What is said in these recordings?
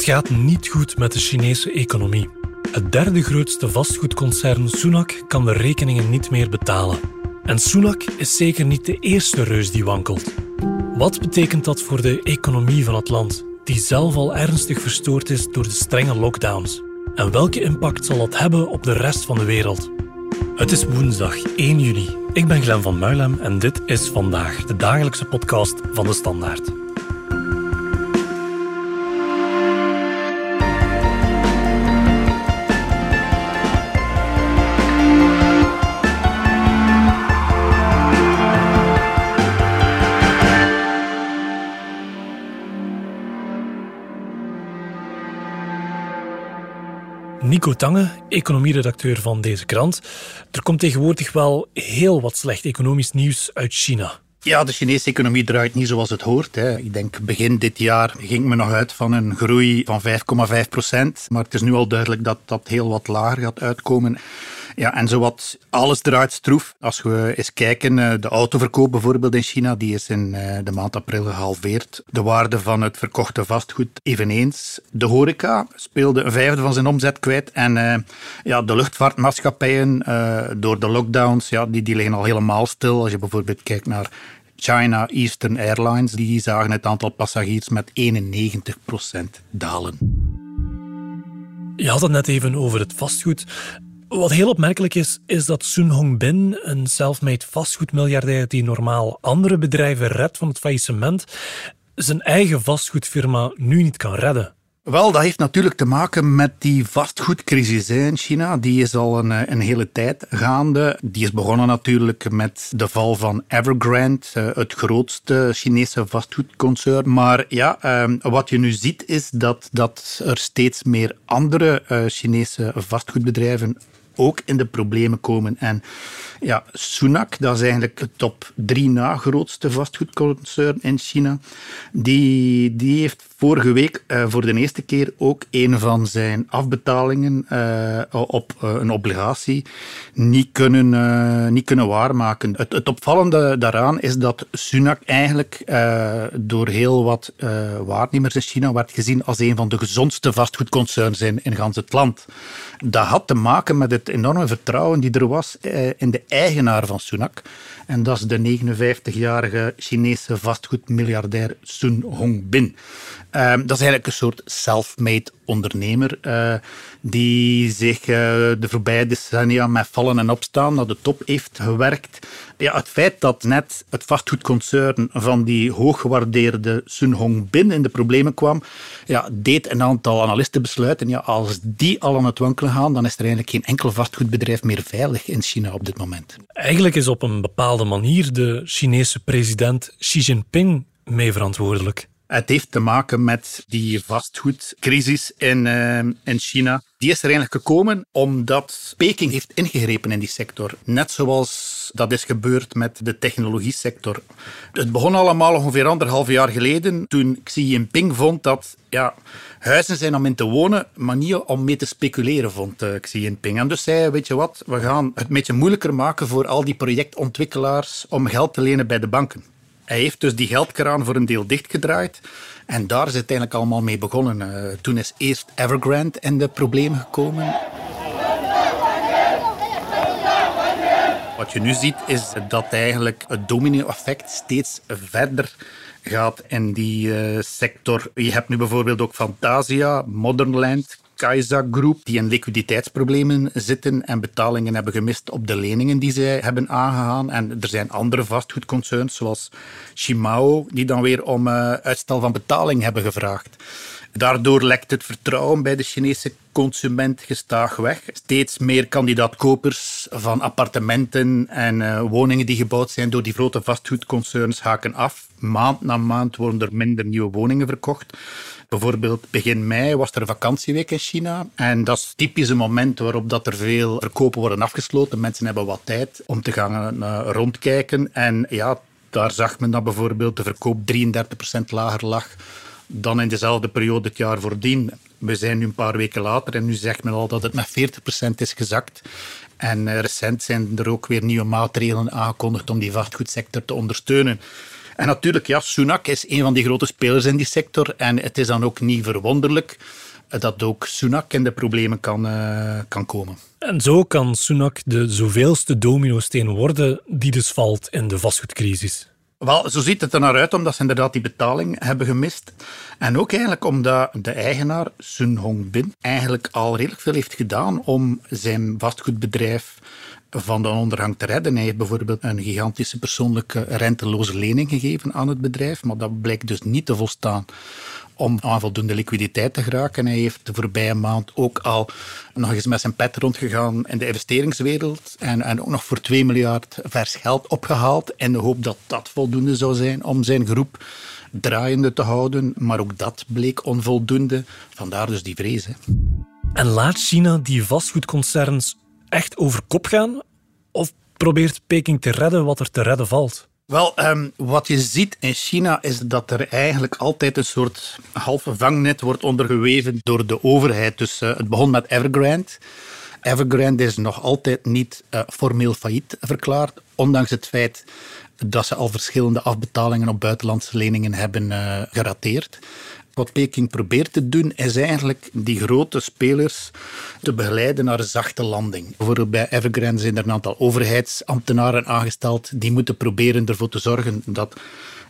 Het gaat niet goed met de Chinese economie. Het derde grootste vastgoedconcern Sunac kan de rekeningen niet meer betalen. En Sunac is zeker niet de eerste reus die wankelt. Wat betekent dat voor de economie van het land, die zelf al ernstig verstoord is door de strenge lockdowns? En welke impact zal dat hebben op de rest van de wereld? Het is woensdag 1 juli. Ik ben Glen van Muilem en dit is vandaag de dagelijkse podcast van de Standaard. Nico Tange, economieredacteur van deze krant. Er komt tegenwoordig wel heel wat slecht economisch nieuws uit China. Ja, de Chinese economie draait niet zoals het hoort. Hè. Ik denk begin dit jaar ging me nog uit van een groei van 5,5 procent. Maar het is nu al duidelijk dat dat heel wat lager gaat uitkomen. Ja, en zowat alles draait stroef. Als we eens kijken, eh, de autoverkoop bijvoorbeeld in China, die is in eh, de maand april gehalveerd. De waarde van het verkochte vastgoed eveneens. De horeca speelde een vijfde van zijn omzet kwijt. En uh, ja, de luchtvaartmaatschappijen, door de lockdowns, ja, die, die liggen al helemaal stil. Als je bijvoorbeeld kijkt naar China Eastern Airlines, die zagen het aantal passagiers met 91% dalen. Je had het net even over het vastgoed. Wat heel opmerkelijk is, is dat Sun Hongbin, een self-made vastgoedmiljardair die normaal andere bedrijven redt van het faillissement, zijn eigen vastgoedfirma nu niet kan redden. Wel, dat heeft natuurlijk te maken met die vastgoedcrisis in China. Die is al een, een, hele tijd gaande. Die is begonnen natuurlijk met de val van Evergrande, eh, het grootste Chinese vastgoedconcern. Maar ja, ehm, wat je nu ziet is dat, dat er steeds meer andere eh, Chinese vastgoedbedrijven ook in de problemen komen. En ja, Sunac, dat is eigenlijk het top drie na grootste vastgoedconcern in China, die, die heeft vorige week uh, voor de eerste keer ook een van zijn afbetalingen uh, op uh, een obligatie niet kunnen, niet kunnen waarmaken. Het, het, opvallende daaraan is dat Sunac eigenlijk door heel wat waarnemers in China werd gezien als een van de gezondste vastgoedconcerns in, in gans het land. Dat had te maken met het enorme vertrouwen die er was in de eigenaar van Sunac. En dat is de 59-jarige Chinese vastgoedmiljardair Sun Hongbin. Uh, dat is eigenlijk een soort self-made ondernemer uh, die zich uh, de voorbije decennia met vallen en opstaan naar de top heeft gewerkt. Ja, het feit dat net het vastgoedconcern van die hooggewaardeerde Sun Hongbin in de problemen kwam, ja, deed een aantal analisten besluiten, ja, als die al aan het wankelen gaan, dan is er eigenlijk geen enkel vastgoedbedrijf meer veilig in China op dit moment. Eigenlijk is op een bepaalde manier de Chinese president Xi Jinping mee verantwoordelijk. Het heeft te maken met die vastgoedcrisis in, uh, in China. Die is er eigenlijk gekomen omdat Peking heeft ingegrepen in die sector. Net zoals dat is gebeurd met de technologie sector. Het begon allemaal ongeveer anderhalf jaar geleden toen Xi Jinping vond dat ja, huizen zijn om in te wonen, maar niet om mee te speculeren, vond uh, Xi Jinping. En dus zei weet je wat, we gaan het een beetje moeilijker maken voor al die projectontwikkelaars om geld te lenen bij de banken. Hij heeft dus die geldkraan voor een deel dichtgedraaid. En daar is het uiteindelijk allemaal mee begonnen. Uh, toen is eerst Evergrande in de problemen gekomen. Wat je nu ziet is dat eigenlijk het domino-effect steeds verder gaat in die uh, sector. Je hebt nu bijvoorbeeld ook Fantasia, Modernland, Kaiza Group, die in liquiditeitsproblemen zitten en betalingen hebben gemist op de leningen die zij hebben aangegaan. En er zijn andere vastgoedconcerns, zoals Shimao, die dan weer om uh, uitstel van betaling hebben gevraagd. Daardoor lekt het vertrouwen bij de Chinese consument gestaag weg. Steeds meer kandidaatkopers van appartementen en uh, woningen die gebouwd zijn door die grote vastgoedconcerns haken af. Maand na maand worden er minder nieuwe woningen verkocht. Bijvoorbeeld begin mei was er een vakantieweek in China. En dat is typisch een moment waarop dat er veel verkopen worden afgesloten. Mensen hebben wat tijd om te gaan uh, rondkijken. En ja, daar zag men dat bijvoorbeeld de verkoop 33% lager lag dan in dezelfde periode het jaar voordien. We zijn nu een paar weken later en nu zegt men al dat het met 40% is gezakt. En uh, recent zijn er ook weer nieuwe maatregelen aangekondigd om die vastgoedsector te ondersteunen. En natuurlijk, ja, Sunak is een van die grote spelers in die sector. En het is dan ook niet verwonderlijk dat ook Sunak in de problemen kan, uh, kan komen. En zo kan Sunak de zoveelste domino-steen worden die dus valt in de vastgoedcrisis. Wel, zo ziet het er naar uit, omdat ze inderdaad die betaling hebben gemist. En ook eigenlijk omdat de eigenaar, Sun Hong Bin, eigenlijk al redelijk veel heeft gedaan om zijn vastgoedbedrijf van de ondergang te redden. Hij heeft bijvoorbeeld een gigantische persoonlijke renteloze lening gegeven aan het bedrijf, maar dat blijkt dus niet te volstaan om aan voldoende liquiditeit te geraken. Hij heeft de voorbije maand ook al nog eens met zijn pet rondgegaan in de investeringswereld en, en ook nog voor 2 miljard vers geld opgehaald in de hoop dat dat voldoende zou zijn om zijn groep draaiende te houden. Maar ook dat bleek onvoldoende. Vandaar dus die vrees. Hè. En laat China die vastgoedconcerns echt over kop gaan? Of probeert Peking te redden wat er te redden valt? Wel, ehm, wat je ziet in China is dat er eigenlijk altijd een soort halve vangnet wordt ondergeweven door de overheid. Dus uh, het begon met Evergrande. Evergrande is nog altijd niet uh, formeel failliet verklaard, ondanks het feit dat ze al verschillende afbetalingen op buitenlandse leningen hebben uh, gerateerd. Wat Peking probeert te doen, is eigenlijk die grote spelers te begeleiden naar een zachte landing. Bijvoorbeeld bij Evergrande zijn er een aantal overheidsambtenaren aangesteld die moeten proberen ervoor te zorgen dat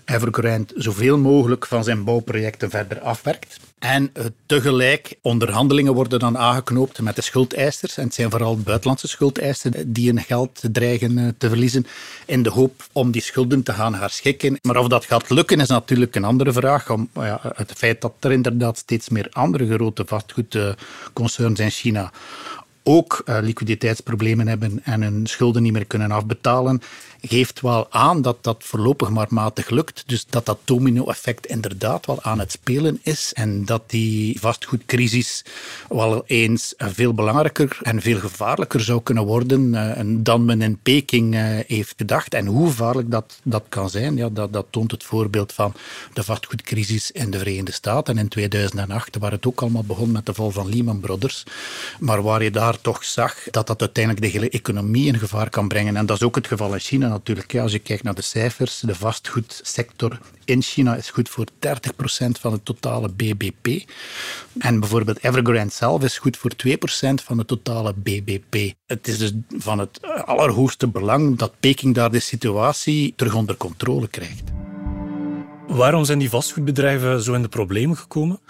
Evergrande zoveel mogelijk van zijn bouwprojecten verder afwerkt. En uh, tegelijk onderhandelingen worden dan aangeknoopt met de schuldeisers. En het zijn vooral buitenlandse schuldeisers die hun geld dreigen uh, te verliezen in de hoop om die schulden te gaan herschikken. Maar of dat gaat lukken is natuurlijk een andere vraag. Om, ja, het feit dat er inderdaad steeds meer andere grote vastgoedconcerns in China ook uh, liquiditeitsproblemen hebben en hun schulden niet meer kunnen afbetalen, geeft wel aan dat dat voorlopig maar matig lukt. Dus dat dat domino-effect inderdaad wel aan het spelen is en dat die vastgoedcrisis wel eens veel belangrijker en veel gevaarlijker zou kunnen worden uh, dan men in Peking heeft gedacht. En hoe gevaarlijk dat, dat kan zijn, ja, dat, dat toont het voorbeeld van de vastgoedcrisis in de Verenigde Staten in 2008, waar het ook allemaal begon met de val van Lehman Brothers, maar waar je daar toch zag dat dat uiteindelijk de hele economie in gevaar kan brengen. En dat is ook het geval in China natuurlijk. Als je kijkt naar de cijfers, de vastgoedsector in China is goed voor 30% van het totale BBP. En bijvoorbeeld Evergrande zelf is goed voor 2% van het totale BBP. Het is dus van het allerhoogste belang dat Peking daar de situatie terug onder controle krijgt. Waarom zijn die vastgoedbedrijven zo in de problemen gekomen?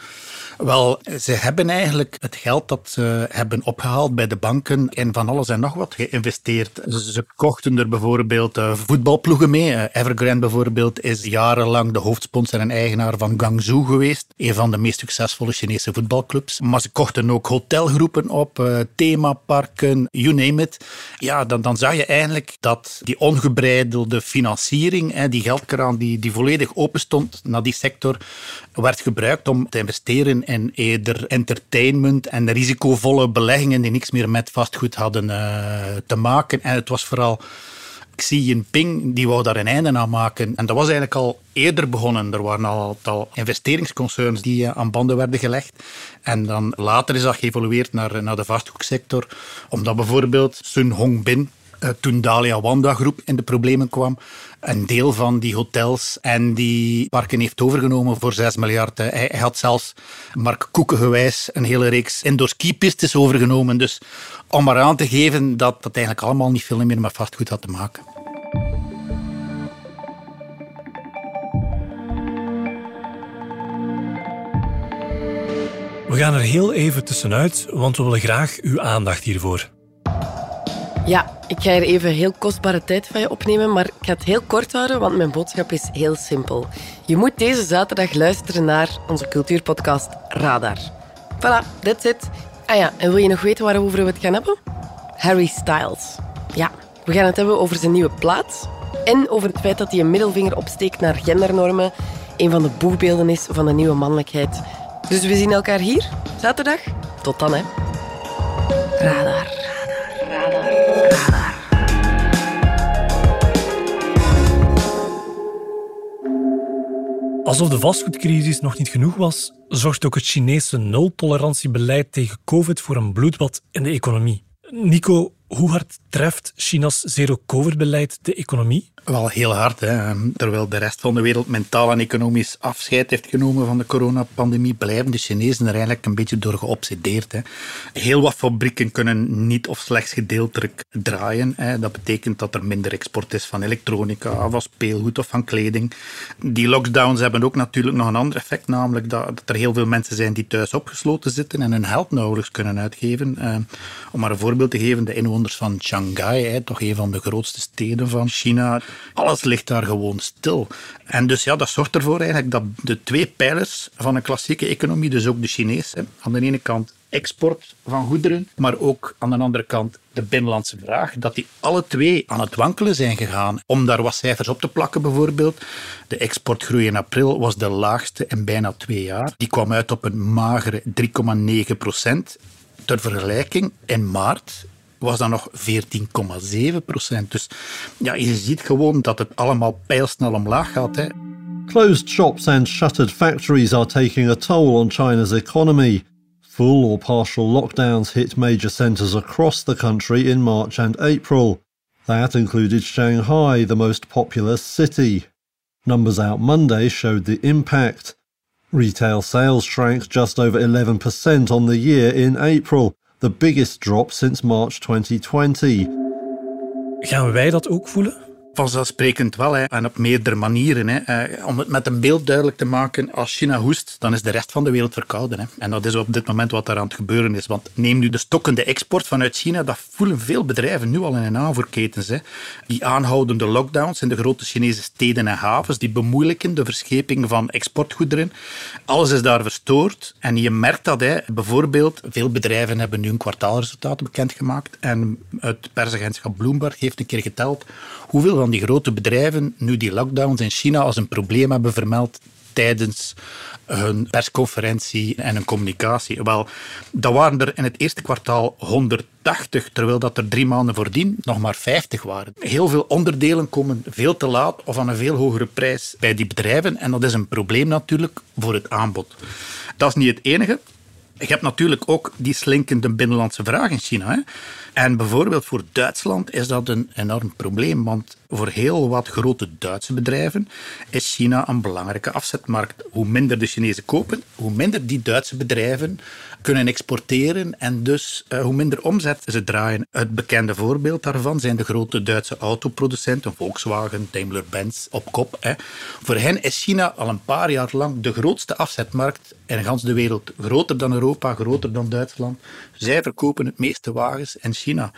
Wel, ze hebben eigenlijk het geld dat ze hebben opgehaald bij de banken in van alles en nog wat geïnvesteerd. Ze kochten er bijvoorbeeld eh, voetbalploegen mee. Eh, Evergrande bijvoorbeeld is jarenlang de hoofdsponsor en eigenaar van Guangzhou geweest. Een van de meest succesvolle Chinese voetbalclubs. Maar ze kochten ook hotelgroepen op, uh, themaparken, you name it. Ja, dan, dan zag je eigenlijk dat die ongebreidelde financiering, die geldkraan die, die volledig open stond naar die sector, werd gebruikt om te investeren in eerder entertainment en risicovolle beleggingen die niks meer met vastgoed hadden uh, te maken. En het was vooral Xi Jinping, die wou daar een einde aan maken. En dat was eigenlijk al eerder begonnen. Er waren al aantal investeringsconcerns die uh, aan banden werden gelegd. En dan later is dat geëvolueerd naar, naar de vastgoedsector. Omdat bijvoorbeeld Sun Hongbin, toen Dalia Wanda Groep in de problemen kwam, een deel van die hotels en die parken heeft overgenomen voor 6 miljard. Hij, had zelfs Mark Koeken gewijs een hele reeks indoor skipistes overgenomen. Dus om maar aan te geven dat dat eigenlijk allemaal niet veel meer met vastgoed had te maken. We gaan er heel even tussenuit, want we willen graag uw aandacht hiervoor. Ja, ik ga hier even heel kostbare tijd van je opnemen, maar ik ga het heel kort houden, want mijn boodschap is heel simpel. Je moet deze zaterdag luisteren naar onze cultuurpodcast Radar. Voilà, that's it. Ah ja, en wil je nog weten waarover we het gaan hebben? Harry Styles. Ja, we gaan het hebben over zijn nieuwe plaat en over het feit dat hij een middelvinger opsteekt naar gendernormen, een van de boegbeelden is van de nieuwe mannelijkheid. Dus we zien elkaar hier, zaterdag. Tot dan, hè. Radar. Alsof de vastgoedcrisis nog niet genoeg was, zorgt ook het Chinese nul-tolerantiebeleid tegen COVID voor een bloedbad in de economie. Nico, Hoe hard treft China's zero-covid-beleid de economie? Wel heel hard. Hè. Terwijl de rest van de wereld mentaal en economisch afscheid heeft genomen van de coronapandemie, blijven de Chinezen er eigenlijk een beetje door geobsedeerd. Hè. Heel wat fabrieken kunnen niet of slechts gedeeltelijk draaien. Hè. Dat betekent dat er minder export is van elektronica, van speelgoed of van kleding. Die lockdowns hebben ook natuurlijk nog een ander effect, namelijk dat, er heel veel mensen zijn die thuis opgesloten zitten en hun geld nauwelijks kunnen uitgeven. Eh, om maar een voorbeeld te geven, de inwoners van Shanghai, hè, toch een van de grootste steden van China, alles ligt daar gewoon stil. En dus ja, dat zorgt ervoor eigenlijk dat de twee pijlers van een klassieke economie, dus ook de Chinese, aan de ene kant export van goederen, maar ook aan de andere kant de binnenlandse vraag, dat die alle twee aan het wankelen zijn gegaan. Om daar wat cijfers op te plakken bijvoorbeeld. De exportgroei in april was de laagste in bijna twee jaar. Die kwam uit op een magere 3,9 procent. Ter vergelijking, in maart was dat nog 14,7 procent. Dus ja, je ziet gewoon dat het allemaal pijlsnel omlaag gaat. Hè. Closed shops and shuttered factories are taking a toll on China's economy. Full or partial lockdowns hit major centres across the country in March and April. That included Shanghai, the most populous city. Numbers out Monday showed the impact. Retail sales shrank just over 11% on the year in April, the biggest drop since March 2020. Gaan wij dat ook voelen? Vanzelfsprekend wel, hè. en op meerdere manieren. Hè. Eh, om het met een beeld duidelijk te maken, als China hoest, dan is de rest van de wereld verkouden. Hè. En dat is op dit moment wat er aan het gebeuren is. Want neem nu de stokkende export vanuit China, dat voelen veel bedrijven nu al in hun aanvoerketens. Hè. Die aanhoudende lockdowns in de grote Chinese steden en havens, die bemoeilijken de verscheping van exportgoederen. Alles is daar verstoord. En je merkt dat, hè. bijvoorbeeld, veel bedrijven hebben nu een kwartaalresultaten bekendgemaakt. En het persagentschap Bloomberg heeft een keer geteld hoeveel van die grote bedrijven nu die lockdowns in China als een probleem hebben vermeld tijdens hun persconferentie en hun communicatie. Wel, dat waren er in het eerste kwartaal 180, terwijl dat er drie maanden voordien nog maar 50 waren. Heel veel onderdelen komen veel te laat of aan een veel hogere prijs bij die bedrijven en dat is een probleem natuurlijk voor het aanbod. Dat is niet het enige. Je hebt natuurlijk ook die slinkende binnenlandse vraag in China. Hè. En bijvoorbeeld voor Duitsland is dat een enorm probleem, want voor heel wat grote Duitse bedrijven is China een belangrijke afzetmarkt. Hoe minder de Chinezen kopen, hoe minder die Duitse bedrijven kunnen exporteren en dus uh, hoe minder omzet ze draaien. Het bekende voorbeeld daarvan zijn de grote Duitse autoproducenten, Volkswagen, Daimler-Benz op kop. Hè. Voor hen is China al een paar jaar lang de grootste afzetmarkt in gans de wereld. Groter dan Europa, groter dan Duitsland. Zij verkopen het meeste wagens in China.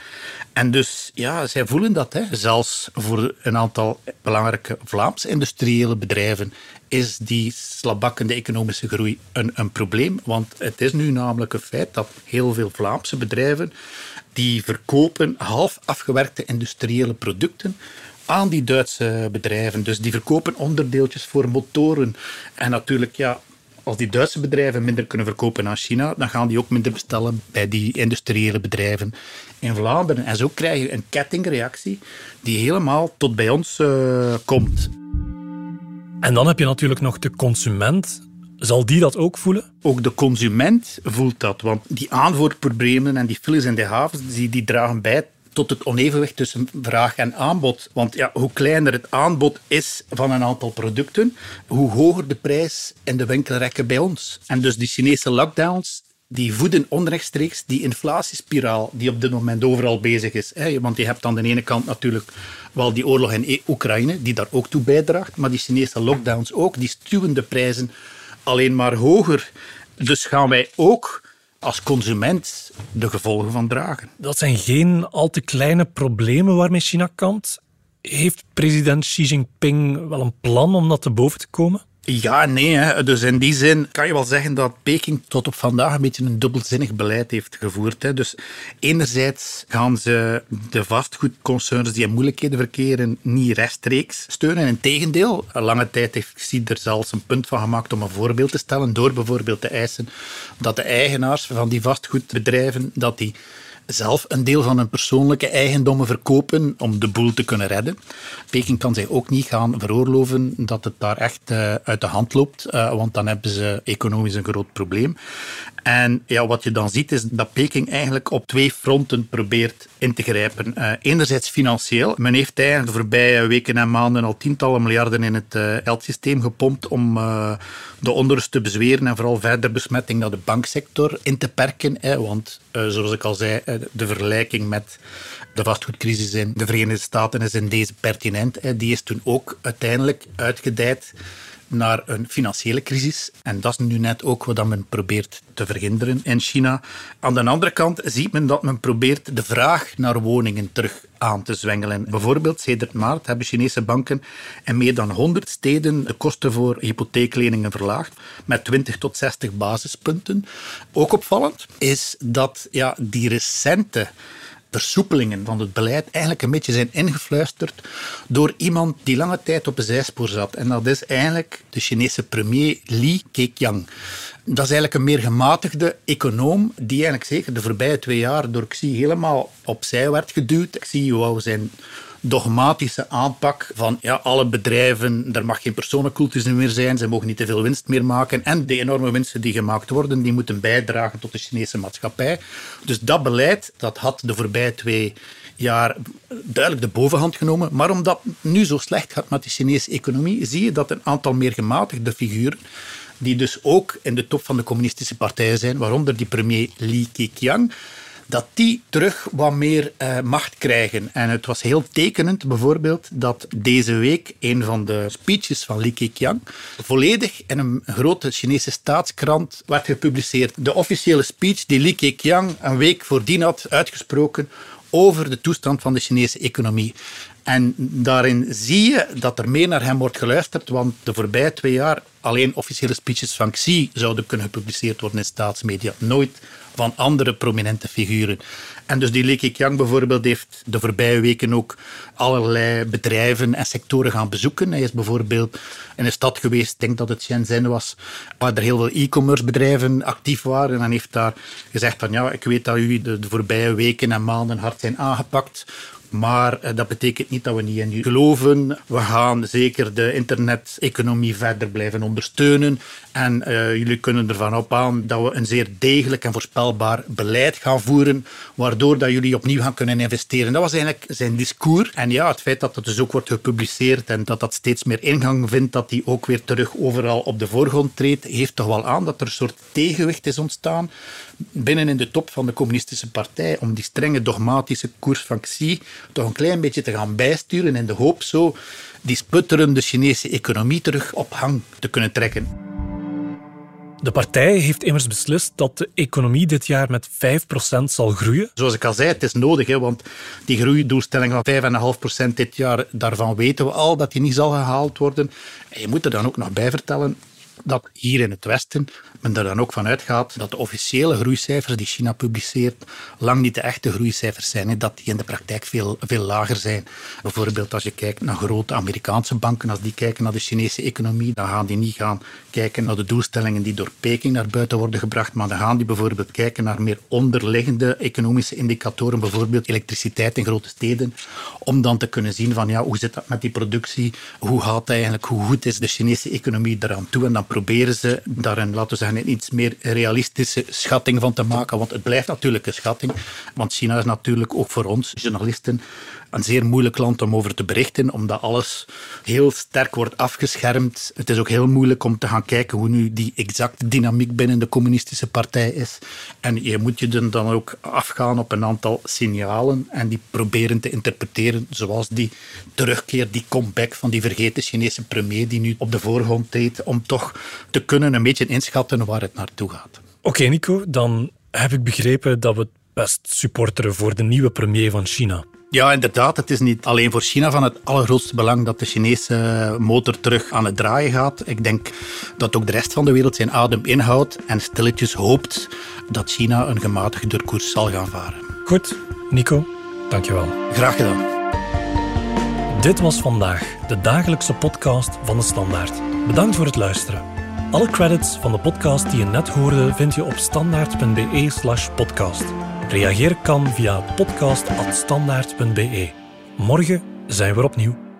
En dus, ja, zij voelen dat. Hè. Zelfs voor een aantal belangrijke Vlaamse industriële bedrijven is die slabakkende economische groei een, een probleem. Want het is nu namelijk een feit dat heel veel Vlaamse bedrijven die verkopen half afgewerkte industriële producten aan die Duitse bedrijven. Dus die verkopen onderdeeltjes voor motoren. En natuurlijk, ja, als die Duitse bedrijven minder kunnen verkopen aan China, dan gaan die ook minder bestellen bij die industriële bedrijven in Vlaanderen. En zo krijg je een kettingreactie die helemaal tot bij ons uh, komt. En dan heb je natuurlijk nog de consument. Zal die dat ook voelen? Ook de consument voelt dat, want die aanvoerproblemen en die files in de havens, die, die dragen bij tot het onevenwicht tussen vraag en aanbod. Want ja, hoe kleiner het aanbod is van een aantal producten, hoe hoger de prijs in de winkelrekken bij ons. En dus die Chinese lockdowns die voeden onrechtstreeks die inflatiespiraal die op dit moment overal bezig is. Want je hebt aan de ene kant natuurlijk wel die oorlog in Oekraïne, die daar ook toe bijdraagt, maar die Chinese lockdowns ook, die stuwen de prijzen alleen maar hoger. Dus gaan wij ook als consument de gevolgen van dragen. Dat zijn geen al te kleine problemen waarmee China kampt. Heeft president Xi Jinping wel een plan om dat te boven te komen? Ja, nee. Dus in die zin kan je wel zeggen dat Peking tot op vandaag een beetje een dubbelzinnig beleid heeft gevoerd. Hè. Dus enerzijds gaan ze de vastgoedconcerns die in moeilijkheden verkeren niet rechtstreeks steunen. Integendeel, lange tijd heeft Xi er zelfs een punt van gemaakt om een voorbeeld te stellen door bijvoorbeeld te eisen dat de eigenaars van die vastgoedbedrijven dat die zelf een deel van hun persoonlijke eigendommen verkopen om de boel te kunnen redden. Peking kan zich ook niet gaan veroorloven dat het daar echt uh, uit de hand loopt, uh, want dan hebben ze economisch een groot probleem. En ja, wat je dan ziet is dat Peking eigenlijk op twee fronten probeert in te grijpen. Uh, enerzijds financieel. Men heeft eigenlijk de voorbije weken en maanden al tientallen miljarden in het uh, geldsysteem gepompt om uh, de onrust te bezweren en vooral verder besmetting naar de banksector in te perken. Hè, want zoals ik al zei, de vergelijking met de vastgoedcrisis in de Verenigde Staten is in deze pertinent. Hè. Die is toen ook uiteindelijk uitgedijd naar een financiële crisis. En dat is nu net ook wat men probeert te verhinderen in China. Aan de andere kant ziet men dat men probeert de vraag naar woningen terug aan te zwengelen. Bijvoorbeeld, sedert maart hebben Chinese banken in meer dan 100 steden de kosten voor hypotheekleningen verlaagd met 20 tot 60 basispunten. Ook opvallend is dat ja, die recente versoepelingen van het beleid eigenlijk een beetje zijn ingefluisterd door iemand die lange tijd op een zijspoor zat. En dat is eigenlijk de Chinese premier Li Keqiang. Dat is eigenlijk een meer gematigde econoom die eigenlijk zeker de voorbije twee jaar door Xi helemaal opzij werd geduwd. Xi wou zijn dogmatische aanpak van ja, alle bedrijven, er mag geen personencultus meer zijn, ze mogen niet te veel winst meer maken en de enorme winsten die gemaakt worden, die moeten bijdragen tot de Chinese maatschappij. Dus dat beleid, dat had de voorbije twee jaar duidelijk de bovenhand genomen. Maar omdat nu zo slecht gaat met de Chinese economie, zie je dat een aantal meer gematigde figuren die dus ook in de top van de communistische partijen zijn, waaronder die premier Li Keqiang, dat die terug wat meer uh, macht krijgen. En het was heel tekenend bijvoorbeeld dat deze week een van de speeches van Li Keqiang volledig in een grote Chinese staatskrant werd gepubliceerd. De officiële speech die Li Keqiang een week voordien had uitgesproken over de toestand van de Chinese economie. En daarin zie je dat er meer naar hem wordt geluisterd, want de voorbije twee jaar alleen officiële speeches van Xi zouden kunnen gepubliceerd worden in staatsmedia. Nooit van andere prominente figuren. En dus die Li Keqiang bijvoorbeeld heeft de voorbije weken ook allerlei bedrijven en sectoren gaan bezoeken. Hij is bijvoorbeeld in een stad geweest, ik denk dat het Shenzhen was, waar er heel veel e-commerce bedrijven actief waren. En heeft daar gezegd van ja, ik weet dat jullie de, de voorbije weken en maanden hard zijn aangepakt maar eh, dat betekent niet dat we niet in geloven. We gaan zeker de internet-economie verder blijven ondersteunen. En uh, jullie kunnen ervan op aan dat we een zeer degelijk en voorspelbaar beleid gaan voeren, waardoor dat jullie opnieuw gaan kunnen investeren. Dat was eigenlijk zijn discours. En ja, het feit dat het dus ook wordt gepubliceerd en dat dat steeds meer ingang vindt, dat die ook weer terug overal op de voorgrond treedt, heeft toch wel aan dat er een soort tegenwicht is ontstaan binnen in de top van de communistische partij om die strenge dogmatische koers van Xi toch een klein beetje te gaan bijsturen in de hoop zo die sputterende Chinese economie terug op hang te kunnen trekken. De partij heeft immers beslist dat de economie dit jaar met 5% zal groeien. Zoals ik al zei, het is nodig, hè, want die groeidoelstelling van 5,5% dit jaar, daarvan weten we al dat die niet zal gehaald worden. En je moet er dan ook nog bij vertellen dat hier in het Westen men er dan ook van uitgaat dat de officiële groeicijfers die China publiceert lang niet de echte groeicijfers zijn. Dat die in de praktijk veel, veel lager zijn. Bijvoorbeeld als je kijkt naar grote Amerikaanse banken, als die kijken naar de Chinese economie, dan gaan die niet gaan kijken naar de doelstellingen die door Peking naar buiten worden gebracht, maar dan gaan die bijvoorbeeld kijken naar meer onderliggende economische indicatoren, bijvoorbeeld elektriciteit in grote steden, om dan te kunnen zien van ja, hoe zit dat met die productie, hoe gaat het eigenlijk, hoe goed is de Chinese economie eraan toe en dan proberen ze daar een, laten we zeggen, een iets meer realistische schatting van te maken. Want het blijft natuurlijk een schatting. Want China is natuurlijk ook voor ons, journalisten, een zeer moeilijk land om over te berichten, omdat alles heel sterk wordt afgeschermd. Het is ook heel moeilijk om te gaan kijken hoe nu die exacte dynamiek binnen de communistische partij is. En je moet je dan ook afgaan op een aantal signalen en die proberen te interpreteren, zoals die terugkeer, die comeback van die vergeten Chinese premier die nu op de voorgrond treedt, om toch te kunnen een beetje inschatten waar het naartoe gaat. Oké, Nico, dan heb ik begrepen dat we best supporteren voor de nieuwe premier van China. Ja, inderdaad. Het is niet alleen voor China van het allergrootste belang dat de Chinese motor terug aan het draaien gaat. Ik denk dat ook de rest van de wereld zijn adem inhoudt en stilletjes hoopt dat China een gematigde koers zal gaan varen. Goed, Nico, dankjewel. Graag gedaan. Dit was vandaag de dagelijkse podcast van de Standaard. Bedankt voor het luisteren. Alle credits van de podcast die je net hoorde vind je op standaard.be/podcast. Reageren kan via podcast.standaard.be. Morgen zijn we opnieuw.